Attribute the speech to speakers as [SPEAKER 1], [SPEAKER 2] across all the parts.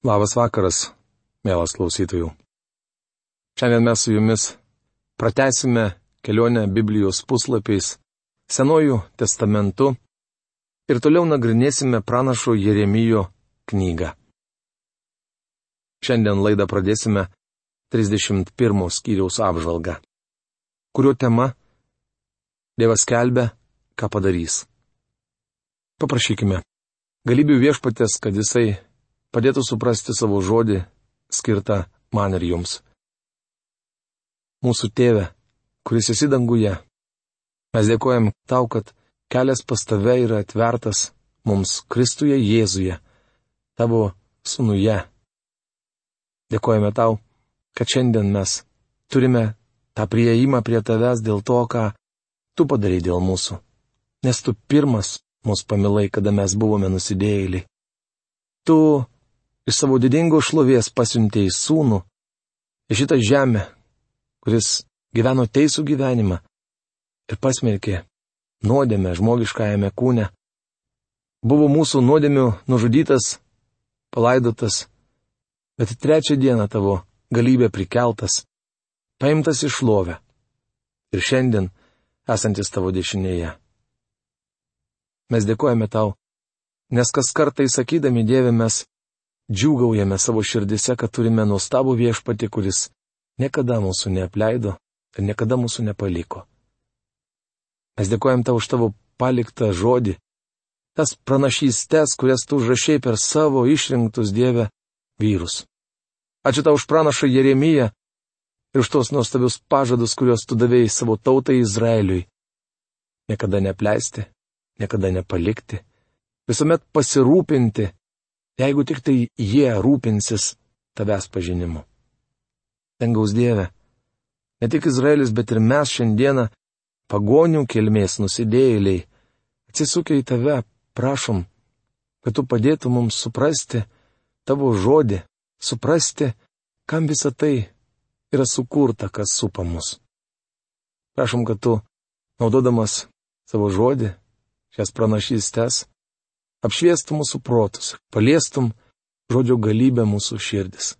[SPEAKER 1] Labas vakaras, mielas klausytojų. Šiandien mes su jumis pratesime kelionę Biblijos puslapiais, Senojų testamentu ir toliau nagrinėsime pranašo Jeremijo knygą. Šiandien laidą pradėsime 31 skyriaus apžvalgą, kurio tema Dievas kelbė, ką padarys. Paprašykime galybių viešpatės, kad jisai padėtų suprasti savo žodį, skirtą man ir jums. Mūsų tėve, kuris esi danguje, mes dėkojam tau, kad kelias pas tave yra atvertas mums Kristuje Jėzuje, tavo sunuje. Dėkojame tau, kad šiandien mes turime tą prieimą prie tavęs dėl to, ką tu padarai dėl mūsų. Nes tu pirmas mus pamilai, kada mes buvome nusidėjėliai. Tu iš savo didingo šlovės pasiuntėjai sūnų į šitą žemę, kuris gyveno teisų gyvenimą ir pasmerkė nuodėmę žmogiškajame kūne. Buvo mūsų nuodėmių nužudytas, palaidotas, bet trečią dieną tavo galybė prikeltas, paimtas iš lovę ir šiandien esantis tavo dešinėje. Mes dėkojame tau, nes kas kartai sakydami Dievę mes džiūgaujame savo širdise, kad turime nuostabų viešpatį, kuris niekada mūsų neapleido ir niekada mūsų nepaliko. Mes dėkojam tau už tavo paliktą žodį, tas pranašystes, kurias tu užrašiai per savo išrinktus Dievę vyrus. Ačiū tau už pranašą Jeremiją ir už tos nuostabius pažadus, kuriuos tu davėjai savo tautai Izraeliui. Niekada neapleisti, niekada nepalikti, visuomet pasirūpinti, jeigu tik tai jie rūpinsis tavęs pažinimu. Dangaus Dieve, ne tik Izraelis, bet ir mes šiandieną, pagonių kilmės nusidėjėliai, atsisukę į tave, prašom, kad tu padėtum mums suprasti tavo žodį, suprasti, kam visa tai yra sukurta, kas supa mus. Prašom, kad tu, naudodamas savo žodį, šias pranašystes, apšviestum mūsų protus, paliestum žodžio galybę mūsų širdis.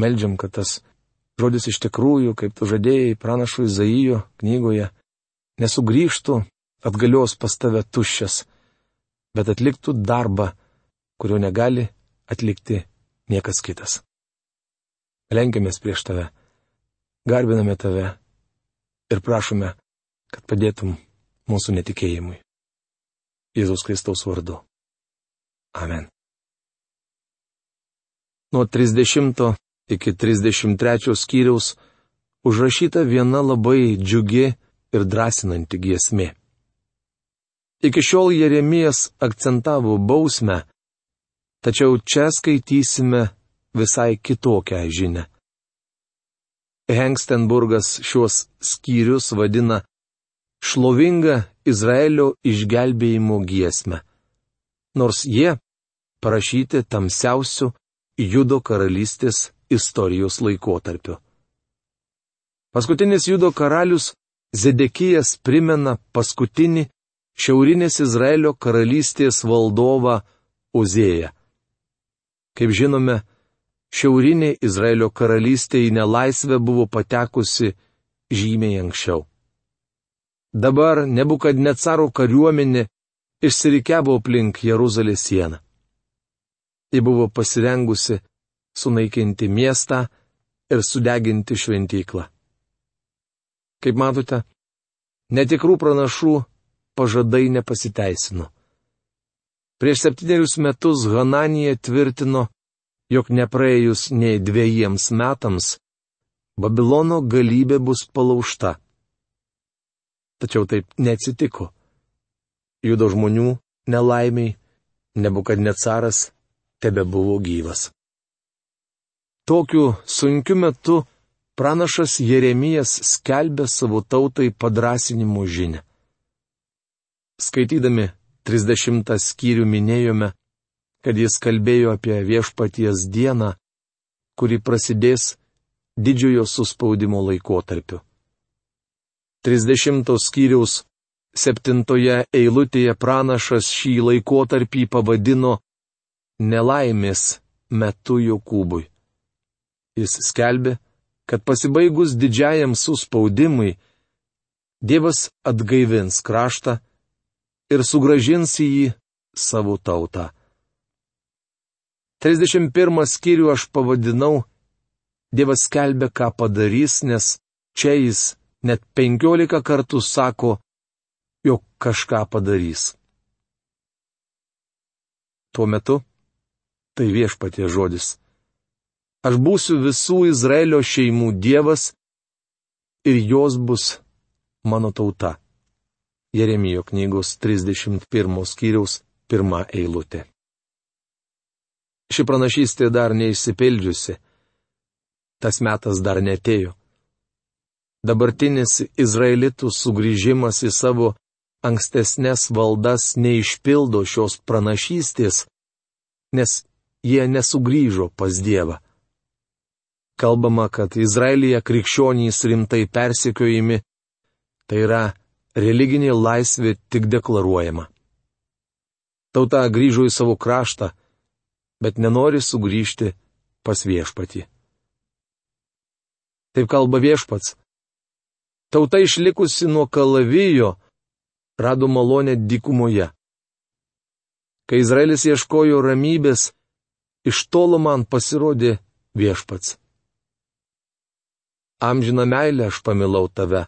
[SPEAKER 1] Meldžiam, kad tas žodis iš tikrųjų, kaip tu žadėjai pranašų Izaijo knygoje, nesugrįžtų atgalios pas tave tuščias, bet atliktų darbą, kurio negali atlikti niekas kitas. Lenkiamės prieš tave, garbiname tave ir prašome, kad padėtum mūsų netikėjimui. Jėzaus Kristaus vardu. Amen. Nuo 30 iki 33 skyriaus užrašyta viena labai džiugi ir drąsinanti giesmė. Iki šiol Jeremijas akcentavo bausmę, tačiau čia skaitysime visai kitokią žinę. Hengstenburgas šios skyrius vadina šlovingą Izraelio išgelbėjimo giesmę. Nors jie parašyti tamsiausių Judo karalystės istorijos laikotarpiu. Paskutinis Judo karalius Zedekijas primena paskutinį šiaurinės Izraelio karalystės valdovą Uzėją. Kaip žinome, šiaurinė Izraelio karalystė į nelaisvę buvo patekusi žymiai anksčiau. Dabar nebukad necaro kariuomenė išsirikiavo aplink Jeruzalės sieną. Ji buvo pasirengusi sunaikinti miestą ir sudeginti šventyklą. Kaip matote, netikrų pranašų pažadai nepasiteisino. Prieš septynerius metus Hananija tvirtino, jog nepraėjus nei dviejiems metams, Babilono galybė bus palaužta. Tačiau taip neatsitiko. Judo žmonių nelaimiai, nebukad necaras tebe buvo gyvas. Tokiu sunkiu metu pranašas Jeremijas skelbė savo tautai padrasinimo žinę. Skaitydami 30 skyrių minėjome, kad jis kalbėjo apie viešpaties dieną, kuri prasidės didžiojo suspaudimo laikotarpiu. 30 skyriaus 7 eilutėje pranašas šį laikotarpį pavadino nelaimės metu Jokūbui. Jis skelbė, kad pasibaigus didžiajam suspaudimui, Dievas atgaivins kraštą ir sugražins į jį savo tautą. 31 skyrių aš pavadinau Dievas skelbia, ką padarys, nes čia jis net 15 kartų sako, jog kažką padarys. Tuo metu tai viešpatie žodis. Aš būsiu visų Izraelio šeimų Dievas ir jos bus mano tauta. Jeremijo knygos 31 skyriaus pirmą eilutę. Ši pranašystė dar neišsipildžiusi. Tas metas dar netėjo. Dabartinis izraelitų sugrįžimas į savo ankstesnės valdas neišpildo šios pranašystės, nes jie nesugrįžo pas Dievą. Kalbama, kad Izraelyje krikščionys rimtai persikiojami, tai yra religinė laisvė tik deklaruojama. Tauta grįžo į savo kraštą, bet nenori sugrįžti pas viešpatį. Taip kalba viešpats. Tauta išlikusi nuo kalavijo rado malonę dykumoje. Kai Izraelis ieškojo ramybės, iš tolo man pasirodė viešpats. Amžina meilė aš pamilau tave,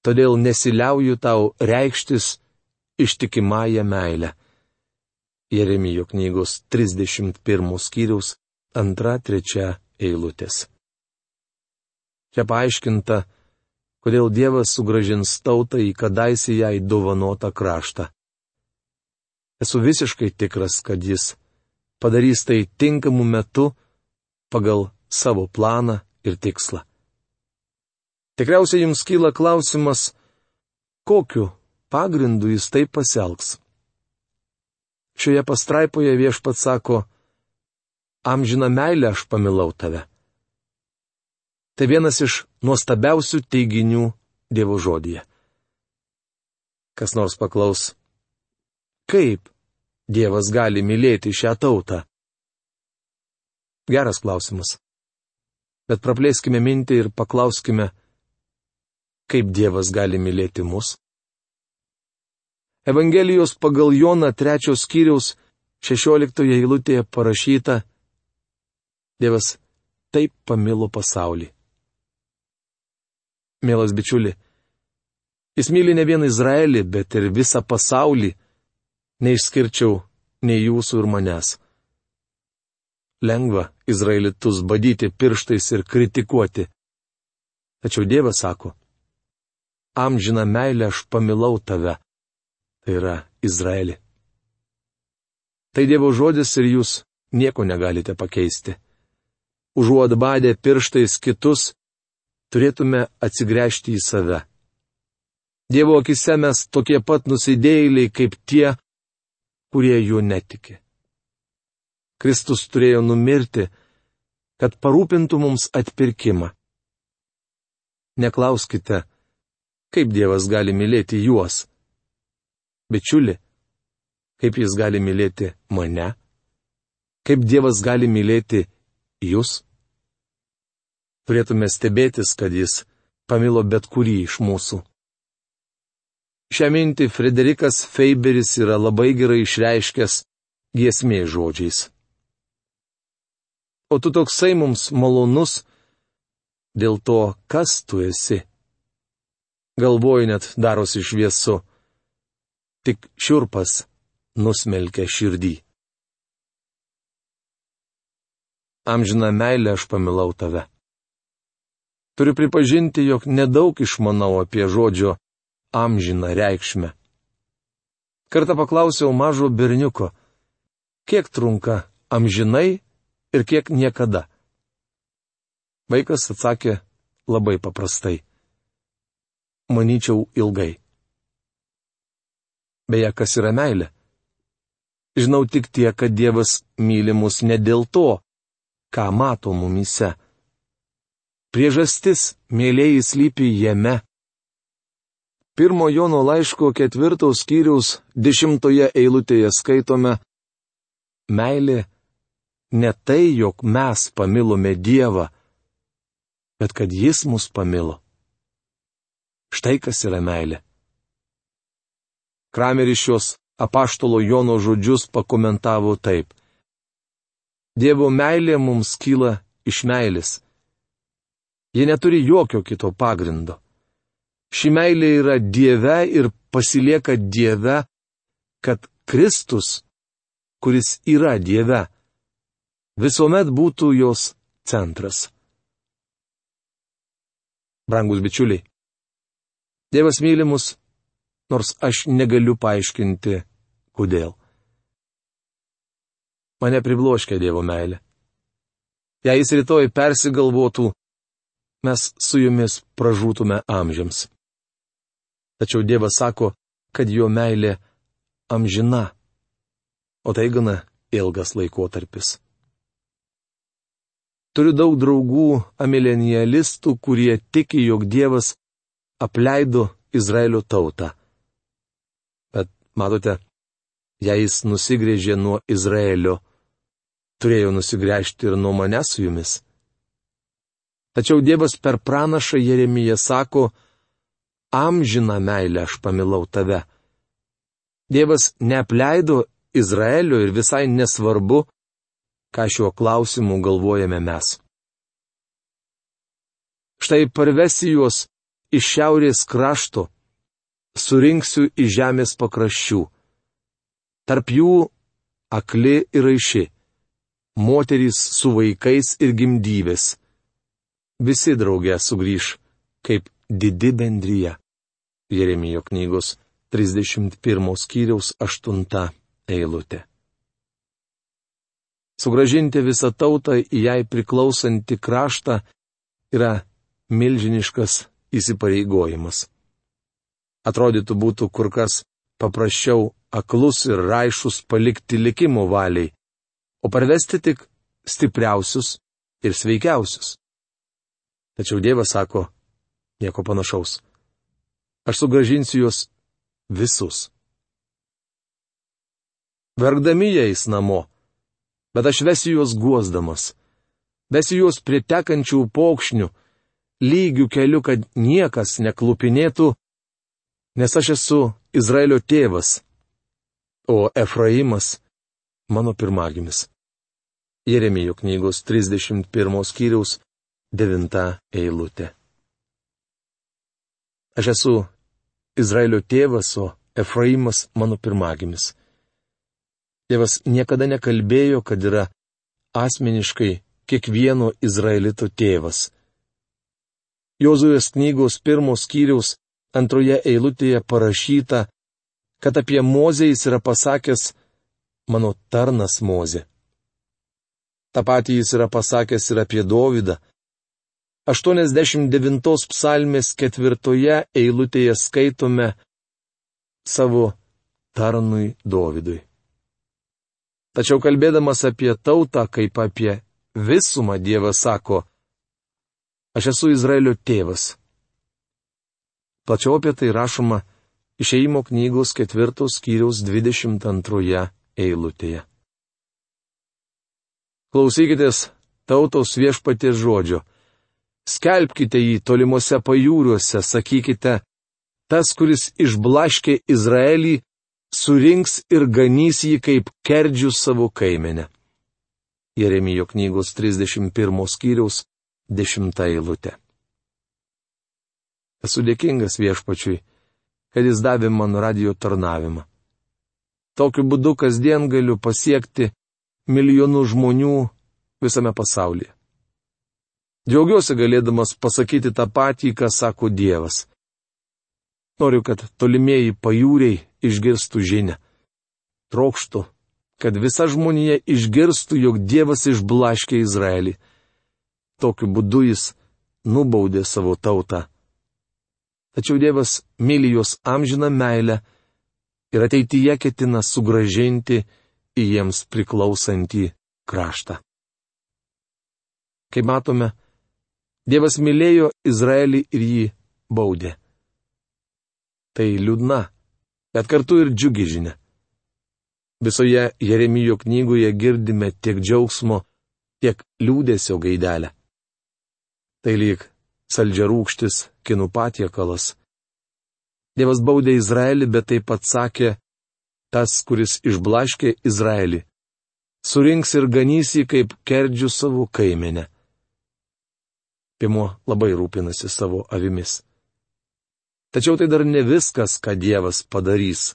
[SPEAKER 1] todėl nesiliauju tau reikštis ištikimąją meilę. Jeremijo knygos 31 skyriaus 2-3 eilutės. Čia paaiškinta, kodėl Dievas sugražins tautą į kadaise jai dovanotą kraštą. Esu visiškai tikras, kad jis padarys tai tinkamu metu pagal savo planą ir tikslą. Tikriausiai jums kyla klausimas, kokiu pagrindu jis taip pasielgs. Šioje pastraipoje viešpats sako, amžina meilė aš pamilau tave. Tai vienas iš nuostabiausių teiginių Dievo žodėje. Kas nors paklaus, kaip Dievas gali mylėti šią tautą? Geras klausimas. Bet praplėskime mintį ir paklauskime, kaip Dievas gali mylėti mus? Evangelijos pagal Joną trečios skyriaus šešioliktoje eilutėje parašyta Dievas taip pamilo pasaulį. Mielas bičiuli, jis myli ne vien Izraelį, bet ir visą pasaulį, neišskirčiau nei jūsų ir manęs. Lengva Izraelitus badyti pirštais ir kritikuoti. Tačiau Dievas sako, amžiną meilę aš pamilau tave. Tai yra Izraelį. Tai Dievo žodis ir jūs nieko negalite pakeisti. Užuot badę pirštais kitus, turėtume atsigręžti į save. Dievo akise mes tokie pat nusidėjėliai kaip tie, kurie juo netiki. Kristus turėjo numirti, kad parūpintų mums atpirkimą. Neklauskite, kaip Dievas gali mylėti juos. Bičiuli, kaip Jis gali mylėti mane? Kaip Dievas gali mylėti jūs? Turėtume stebėtis, kad Jis pamilo bet kurį iš mūsų. Šią mintį Frederikas Feiberis yra labai gerai išreiškęs giesmė žodžiais. O tu toksai mums malonus dėl to, kas tu esi galvoj net darosi šviesu. Tik šiurpas nusmelkia širdį. Amžina meilė aš pamilau tave. Turiu pripažinti, jog nedaug išmanau apie žodžio amžiną reikšmę. Kartą paklausiau mažo berniuko, kiek trunka amžinai ir kiek niekada. Vaikas atsakė labai paprastai manyčiau, ilgai. Beje, kas yra meilė? Žinau tik tiek, kad Dievas myli mus ne dėl to, ką mato mumise. Priežastis, mėlyjei, slypi jame. Pirmo Jono laiško ketvirtos skyriaus dešimtoje eilutėje skaitome Meilė ne tai, jog mes pamilome Dievą, bet kad Jis mus pamilo. Štai kas yra meilė. Krameris šios apaštalo Jono žodžius pakomentavo taip. Dievo meilė mums kyla iš meilės. Ji neturi jokio kito pagrindo. Ši meilė yra Dieve ir pasilieka Dieve, kad Kristus, kuris yra Dieve, visuomet būtų jos centras. Brangus bičiuliai, Dievas myli mus, nors aš negaliu paaiškinti, kodėl. Mane pribloškia Dievo meilė. Jei jis rytoj persigalvotų, mes su jumis pražūtume amžiams. Tačiau Dievas sako, kad jo meilė amžina, o tai gana ilgas laikotarpis. Turiu daug draugų amilenialistų, kurie tiki, jog Dievas apleido Izraelio tautą. Bet matote, jei jis nusigrėžė nuo Izraelio, turėjo nusigręžti ir nuo manęs su jumis. Tačiau Dievas per pranašą Jeremiją sako, amžiną meilę aš pamilau tave. Dievas neapleido Izraelio ir visai nesvarbu, ką šiuo klausimu galvojame mes. Štai parvesi juos iš šiaurės krašto, surinksiu iš žemės pakraščių. Tarp jų akli ir aiši, moterys su vaikais ir gimdyvės. Visi draugė sugrįž kaip didi bendryje. Jeremijo knygos 31 skyriaus 8 eilutė. Sugražinti visą tautą į jai priklausantį kraštą yra milžiniškas įsipareigojimas. Atrodytų būtų kur kas paprasčiau aklus ir raišus palikti likimo valiai, o parvesti tik stipriausius ir sveikiausius. Tačiau Dievas sako nieko panašaus. Aš sugražinsiu juos visus. Verkdami jais namo, bet aš vesiu juos guosdamas. Vesiu juos prie tekančių pokšnių, lygių keliu, kad niekas neklupinėtų, nes aš esu Izraelio tėvas, o Efraimas mano pirmagimis. Jeremijo knygos 31 skyriaus 9 eilutė. Aš esu Izraelio tėvas, o Efraimas mano pirmagimis. Tėvas niekada nekalbėjo, kad yra asmeniškai kiekvieno izraelito tėvas. Jozuės knygos pirmos skyriaus antroje eilutėje parašyta, kad apie Mozę jis yra pasakęs mano tarnas Mozė. Ta pati jis yra pasakęs ir apie Dovydą. 89 psalmės ketvirtoje eilutėje skaitome savo tarnui Dovydui. Tačiau kalbėdamas apie tautą kaip apie visumą Dievas sako, Aš esu Izraelio tėvas. Plačiau apie tai rašoma išeimo knygos ketvirtos skyriaus 22 eilutėje. Klausykitės tautos viešpaties žodžio. Skelbkite jį tolimuose pajūriuose, sakykite, tas, kuris išblaškė Izraelį, surinks ir ganys jį kaip kerdžius savo kaimenę. Jeremijo knygos 31 skyriaus dešimtą eilutę. Esu dėkingas viešpačiui, kad jis davė man radio tarnavimą. Tokiu būdu kasdien galiu pasiekti milijonų žmonių visame pasaulyje. Džiaugiuosi galėdamas pasakyti tą patį, ką sako Dievas. Noriu, kad tolimieji pajūriai išgirstų žinę. Trokštų, kad visa žmonija išgirstų, jog Dievas išblaškė Izraelį. Tokiu būdu jis nubaudė savo tautą. Tačiau Dievas myli juos amžiną meilę ir ateityje ketina sugražinti į jiems priklausantį kraštą. Kaip matome, Dievas mylėjo Izraelį ir jį baudė. Tai liūdna, bet kartu ir džiugi žinia. Visoje Jeremijo knygoje girdime tiek džiaugsmo, tiek liūdėsio gaidelę. Tai lyg saldžiarūkštis kinų patiekalas. Dievas baudė Izraelį, bet taip pat sakė, tas, kuris išblaškė Izraelį, surinks ir ganys jį kaip kerdžių savo kaimenę. Pimo labai rūpinasi savo avimis. Tačiau tai dar ne viskas, ką Dievas padarys.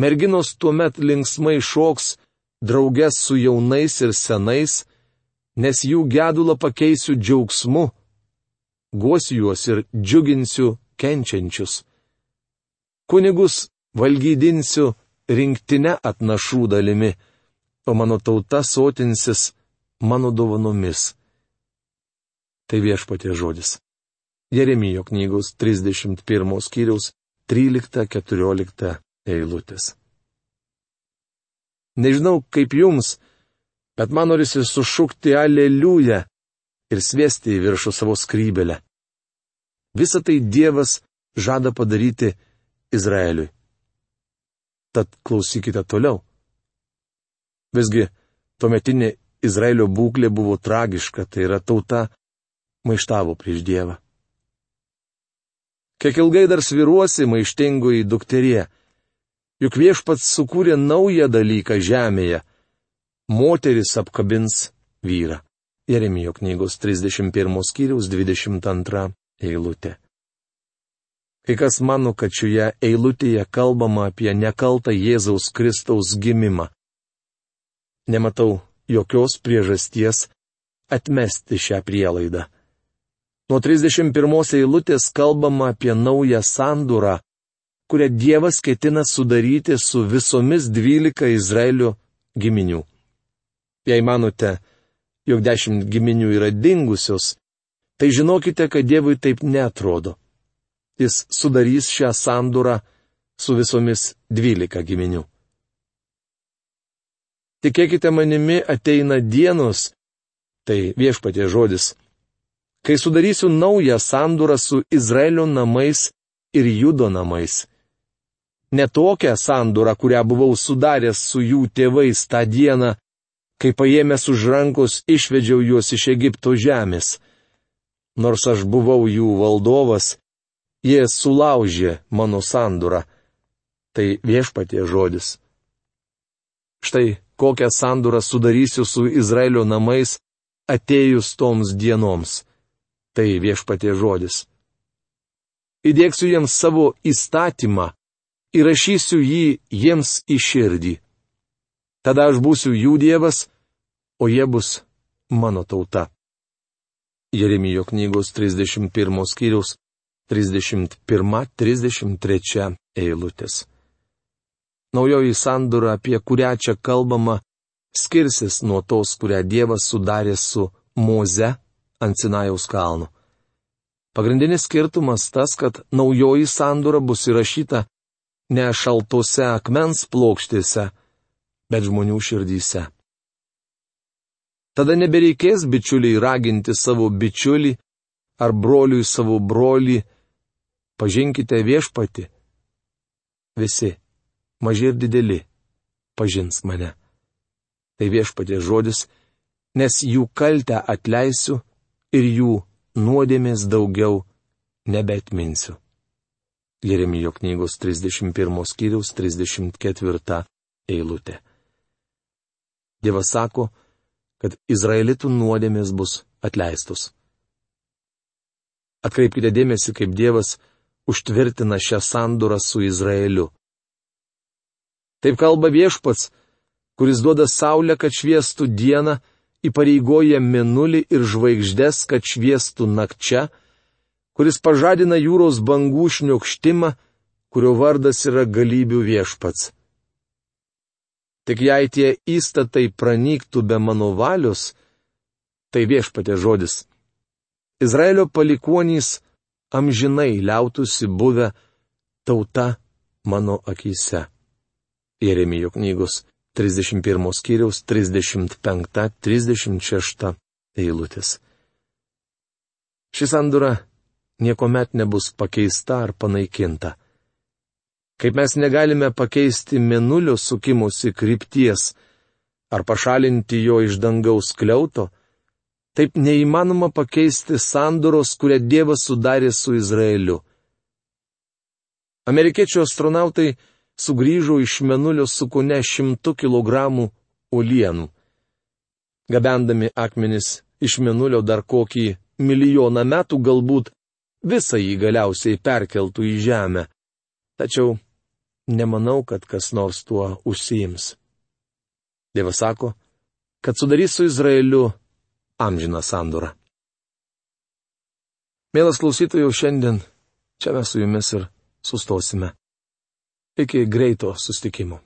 [SPEAKER 1] Merginos tuomet linksmai šoks, draugės su jaunais ir senais, nes jų gedulą pakeisiu džiaugsmu, guosiu juos ir džiuginsiu kenčiančius. Kunigus valgydinsiu rinktinę atnašų dalimi, o mano tauta sotinsis mano dovanomis. Tai viešpatie žodis. Jeremijo knygos 31 skyriaus 13-14 eilutės. Nežinau kaip jums, bet man norisi sušukti aleliują ir svesti į viršų savo skrybelę. Visą tai Dievas žada padaryti Izraeliui. Tad klausykite toliau. Visgi, tuometinė Izraelio būklė buvo tragiška, tai yra tauta maištavo prieš Dievą. Kiek ilgai dar sviruosi maištingoji dukterie, juk viešpats sukūrė naują dalyką žemėje - moteris apkabins vyrą. Jeremijo knygos 31 skyriaus 22 eilutė. Kai kas mano, kad šioje eilutėje kalbama apie nekaltą Jėzaus Kristaus gimimą. Nematau jokios priežasties atmesti šią prielaidą. Nuo 31 eilutės kalbama apie naują sandūrą, kurią Dievas ketina sudaryti su visomis dvylika Izraelio giminių. Jei manote, jog dešimt giminių yra dingusios, tai žinokite, kad Dievui taip netrodo jis sudarys šią sandūrą su visomis dvylika giminių. Tikėkite manimi, ateina dienos, tai viešpatie žodis, kai sudarysiu naują sandūrą su Izraelio namais ir Judo namais. Ne tokią sandūrą, kurią buvau sudaręs su jų tėvais tą dieną, kai paėmęs už rankos išvedžiau juos iš Egipto žemės. Nors aš buvau jų valdovas, Jie sulaužė mano sandūrą. Tai viešpatie žodis. Štai kokią sandūrą sudarysiu su Izraelio namais atėjus toms dienoms. Tai viešpatie žodis. Įdėksiu jiems savo įstatymą, įrašysiu jį jiems į širdį. Tada aš būsiu jų dievas, o jie bus mano tauta. Jeremijo knygos 31 skyriaus 31-33 eilutės. Naujoji sandura, apie kurią čia kalbama, skirsis nuo tos, kurią Dievas sudarė su Moze ant Sinajaus kalno. Pagrindinis skirtumas tas, kad naujoji sandura bus įrašyta ne šaltose akmens plokštėse, bet žmonių širdyse. Tada nebereikės bičiuliai raginti savo bičiulį ar broliui savo brolį pažinkite viešpati. Visi, maži ir dideli, pažins mane. Tai viešpatė žodis, nes jų kaltę atleisiu ir jų nuodėmės daugiau nebetminsiu. Jeremijo knygos 31 skyriaus 34 eilutė. Dievas sako, kad Izraelitų nuodėmės bus atleistos. Atkreipkite dėmesį, kaip Dievas užtvirtina šią sandurą su Izraeliu. Taip kalba viešpats, kuris duoda saulę, kad šviestų dieną, įpareigoja minulį ir žvaigždės, kad šviestų nakčia, kuris pažadina jūros bangų šniokštimą, kurio vardas yra galybių viešpats. Tik jei tie įstatai pranyktų be mano valios, tai viešpatė žodis. Izraelio palikuonys amžinai liautųsi buvę tauta mano akise. Jeremijo knygos 31 skyriaus 35-36 eilutės. Ši sandura niekuomet nebus pakeista ar panaikinta. Kaip mes negalime pakeisti menulio sukimusi krypties ar pašalinti jo iš dangaus kliauto, taip neįmanoma pakeisti sandoros, kurią Dievas sudarė su Izraeliu. Amerikiečių astronautai sugrįžo iš menulio su kone šimtu kilogramų ulienų. Gabendami akmenis iš menulio dar kokį milijoną metų galbūt visą jį galiausiai perkeltų į žemę. Tačiau nemanau, kad kas nors tuo užsiims. Dievas sako, kad sudarys su Izraeliu amžiną sandorą. Mielas klausytojų, šiandien čia mes su jumis ir sustosime. Iki greito sustikimo.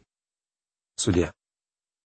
[SPEAKER 1] Sudė.